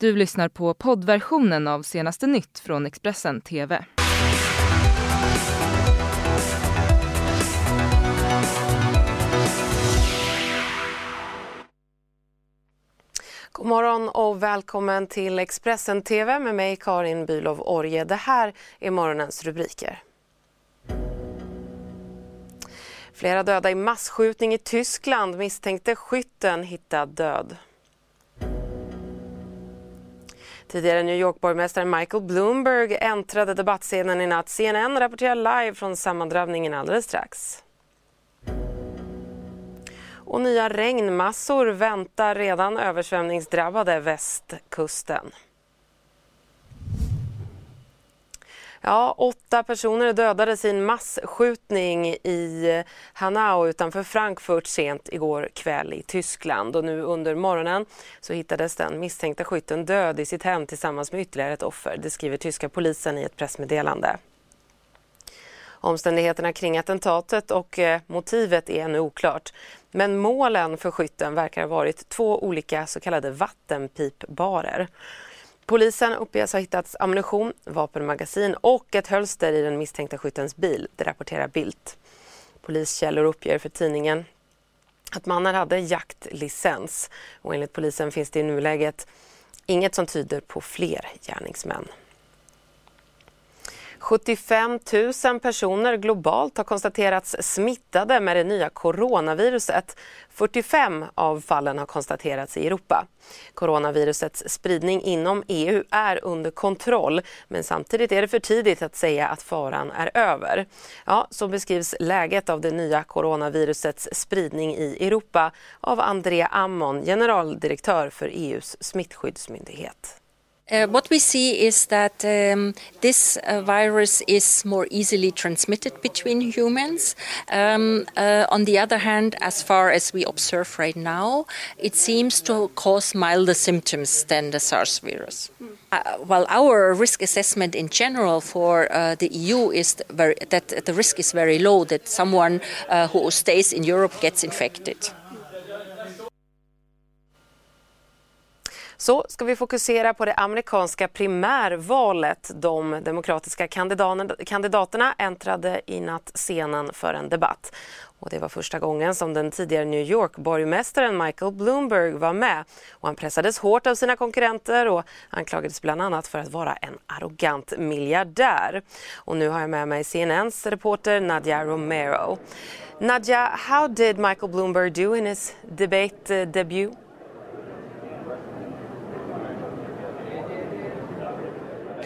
Du lyssnar på poddversionen av senaste nytt från Expressen TV. God morgon och välkommen till Expressen TV med mig Karin Bülow Orje. Det här är morgonens rubriker. Flera döda i massskjutning i Tyskland. Misstänkte skytten hittad död. Tidigare New York-borgmästaren Michael Bloomberg äntrade debattscenen i natt. CNN rapporterar live från sammandrabbningen alldeles strax. Och nya regnmassor väntar redan översvämningsdrabbade västkusten. Ja, åtta personer dödades i en massskjutning i Hanau utanför Frankfurt sent igår kväll i Tyskland. Och nu under morgonen så hittades den misstänkta skytten död i sitt hem tillsammans med ytterligare ett offer. Det skriver tyska polisen i ett pressmeddelande. Omständigheterna kring attentatet och eh, motivet är ännu oklart. Men målen för skytten verkar ha varit två olika så kallade vattenpipbarer. Polisen uppges ha hittat ammunition, vapenmagasin och ett hölster i den misstänkta skyttens bil, det rapporterar Bildt. Poliskällor uppger för tidningen att mannen hade jaktlicens och enligt polisen finns det i nuläget inget som tyder på fler gärningsmän. 75 000 personer globalt har konstaterats smittade med det nya coronaviruset. 45 av fallen har konstaterats i Europa. Coronavirusets spridning inom EU är under kontroll men samtidigt är det för tidigt att säga att faran är över. Ja, så beskrivs läget av det nya coronavirusets spridning i Europa av Andrea Ammon, generaldirektör för EUs smittskyddsmyndighet. Uh, what we see is that um, this uh, virus is more easily transmitted between humans. Um, uh, on the other hand, as far as we observe right now, it seems to cause milder symptoms than the SARS virus. Mm. well, our risk assessment in general for uh, the EU is very, that the risk is very low that someone uh, who stays in Europe gets infected. Så ska vi fokusera på det amerikanska primärvalet. De demokratiska kandidaterna äntrade i natt scenen för en debatt. Och det var första gången som den tidigare New York-borgmästaren Michael Bloomberg var med. Och han pressades hårt av sina konkurrenter och anklagades bland annat för att vara en arrogant miljardär. Och nu har jag med mig CNNs reporter Nadia Romero. Nadia, how did Michael Bloomberg do in his debate eh, debut?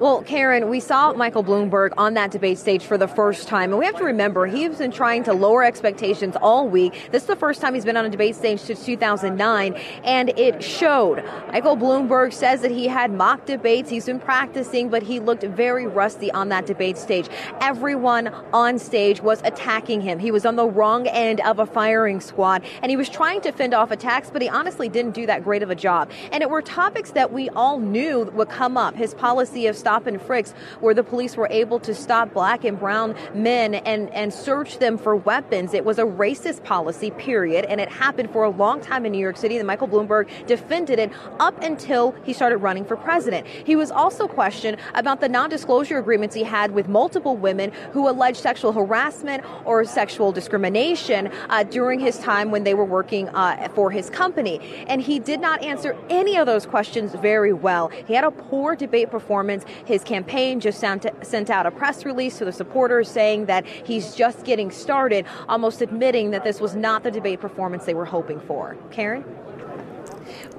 Well, Karen, we saw Michael Bloomberg on that debate stage for the first time. And we have to remember, he's been trying to lower expectations all week. This is the first time he's been on a debate stage since 2009, and it showed. Michael Bloomberg says that he had mock debates, he's been practicing, but he looked very rusty on that debate stage. Everyone on stage was attacking him. He was on the wrong end of a firing squad, and he was trying to fend off attacks, but he honestly didn't do that great of a job. And it were topics that we all knew would come up. His policy of stop and frisks where the police were able to stop black and brown men and, and search them for weapons. It was a racist policy, period, and it happened for a long time in New York City. And Michael Bloomberg defended it up until he started running for president. He was also questioned about the non disclosure agreements he had with multiple women who alleged sexual harassment or sexual discrimination uh, during his time when they were working uh, for his company. And he did not answer any of those questions very well. He had a poor debate performance. His campaign just sent out a press release to the supporters saying that he's just getting started, almost admitting that this was not the debate performance they were hoping for. Karen?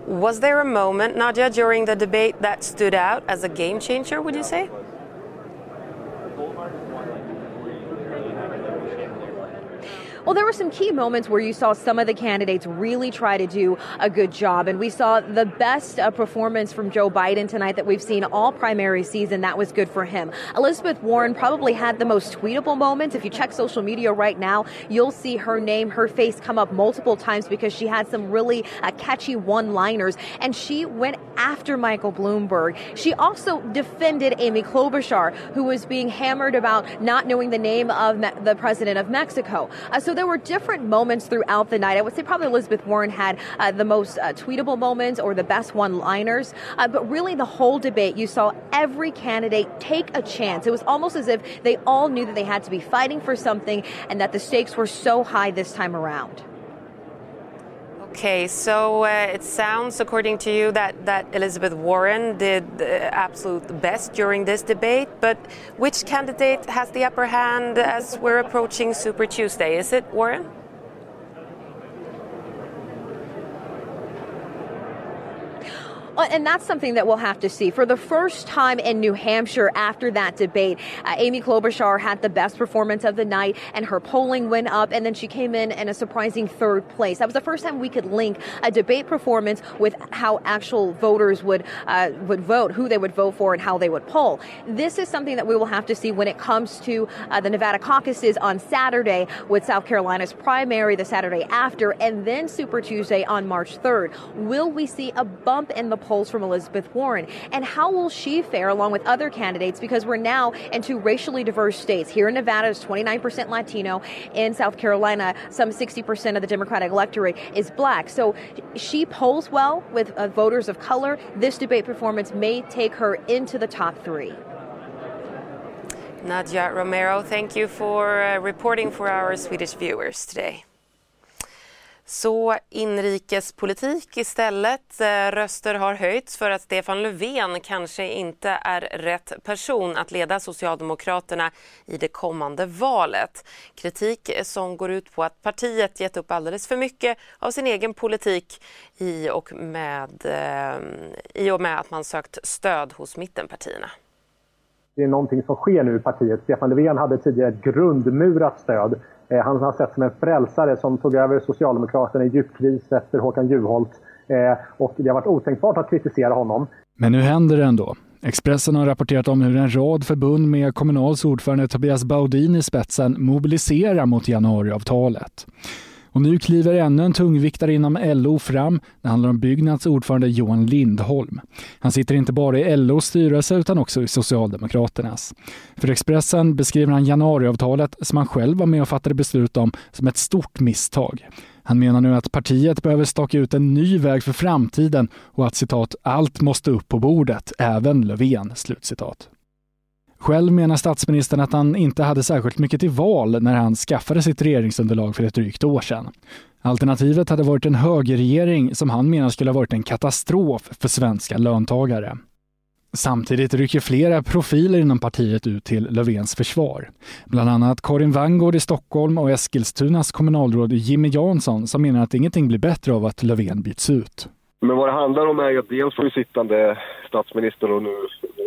Was there a moment, Nadia, during the debate that stood out as a game changer, would you say? Well, there were some key moments where you saw some of the candidates really try to do a good job. And we saw the best uh, performance from Joe Biden tonight that we've seen all primary season. That was good for him. Elizabeth Warren probably had the most tweetable moments. If you check social media right now, you'll see her name, her face come up multiple times because she had some really uh, catchy one liners. And she went after Michael Bloomberg. She also defended Amy Klobuchar, who was being hammered about not knowing the name of me- the president of Mexico. Uh, so there were different moments throughout the night. I would say probably Elizabeth Warren had uh, the most uh, tweetable moments or the best one liners. Uh, but really, the whole debate, you saw every candidate take a chance. It was almost as if they all knew that they had to be fighting for something and that the stakes were so high this time around. Okay, so uh, it sounds, according to you, that, that Elizabeth Warren did the absolute best during this debate. But which candidate has the upper hand as we're approaching Super Tuesday? Is it Warren? And that's something that we'll have to see. For the first time in New Hampshire after that debate, uh, Amy Klobuchar had the best performance of the night, and her polling went up, and then she came in in a surprising third place. That was the first time we could link a debate performance with how actual voters would uh, would vote, who they would vote for, and how they would poll. This is something that we will have to see when it comes to uh, the Nevada caucuses on Saturday, with South Carolina's primary the Saturday after, and then Super Tuesday on March 3rd. Will we see a bump in the polls from Elizabeth Warren. And how will she fare along with other candidates? Because we're now in two racially diverse states. Here in Nevada, it's 29% Latino. In South Carolina, some 60% of the Democratic electorate is black. So she polls well with uh, voters of color. This debate performance may take her into the top three. Nadia Romero, thank you for uh, reporting for our Swedish viewers today. Så inrikespolitik istället. Eh, röster har höjts för att Stefan Löfven kanske inte är rätt person att leda Socialdemokraterna i det kommande valet. Kritik som går ut på att partiet gett upp alldeles för mycket av sin egen politik i och med, eh, i och med att man sökt stöd hos mittenpartierna. Det är någonting som sker nu i partiet. Stefan Löfven hade tidigare ett grundmurat stöd Eh, han har sett som en frälsare som tog över Socialdemokraterna i djup kris efter Håkan Juholt. Eh, och det har varit otänkbart att kritisera honom. Men nu händer det ändå. Expressen har rapporterat om hur en rad förbund med Kommunals ordförande Tobias Baudin i spetsen mobiliserar mot januariavtalet. Och nu kliver ännu en tungviktare inom LO fram. Det handlar om Byggnads ordförande Johan Lindholm. Han sitter inte bara i LOs styrelse utan också i Socialdemokraternas. För Expressen beskriver han januariavtalet, som han själv var med och fattade beslut om, som ett stort misstag. Han menar nu att partiet behöver staka ut en ny väg för framtiden och att citat, allt måste upp på bordet, även Löfven. Slutcitat. Själv menar statsministern att han inte hade särskilt mycket till val när han skaffade sitt regeringsunderlag för ett drygt år sedan. Alternativet hade varit en högerregering som han menar skulle ha varit en katastrof för svenska löntagare. Samtidigt rycker flera profiler inom partiet ut till Löfvens försvar. Bland annat Karin Vangård i Stockholm och Eskilstunas kommunalråd Jimmy Jansson som menar att ingenting blir bättre av att Löfven byts ut. Men vad det handlar om är att dels får sittande statsminister och nu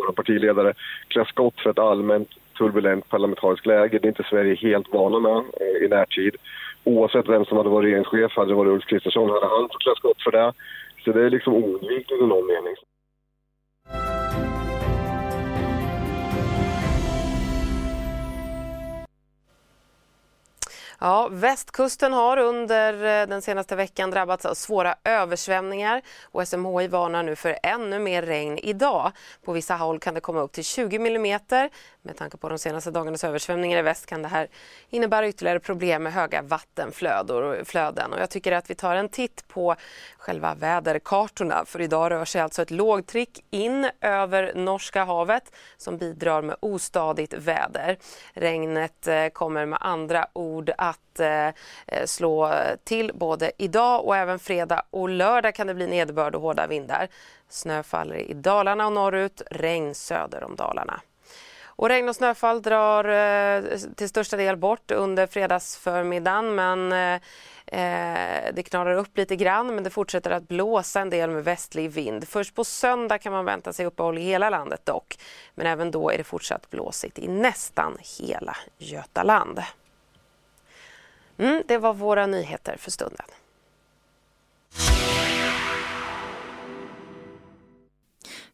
vår partiledare klä skott för ett allmänt turbulent parlamentariskt läge. Det är inte Sverige helt vana med eh, i närtid. Oavsett vem som hade varit regeringschef, hade det varit Ulf Kristersson, hade han fått klä skott för det. Så det är liksom oundvikligt i någon mening. Ja, västkusten har under eh, den senaste veckan drabbats av svåra översvämningar och SMHI varnar nu för ännu mer regn idag. På vissa håll kan det komma upp till 20 millimeter. Med tanke på de senaste dagarnas översvämningar i väst kan det här innebära ytterligare problem med höga vattenflöden. Och jag tycker att vi tar en titt på själva väderkartorna för idag rör sig alltså ett lågtryck in över Norska havet som bidrar med ostadigt väder. Regnet eh, kommer med andra ord att eh, eh, slå till både idag och även fredag och lördag kan det bli nederbörd och hårda vindar. Snö faller i Dalarna och norrut, regn söder om Dalarna. Och regn och snöfall drar eh, till största del bort under fredagsförmiddagen men eh, eh, det knarar upp lite grann men det fortsätter att blåsa en del med västlig vind. Först på söndag kan man vänta sig uppehåll i hela landet dock. Men även då är det fortsatt blåsigt i nästan hela Götaland. Mm, det var våra nyheter för stunden.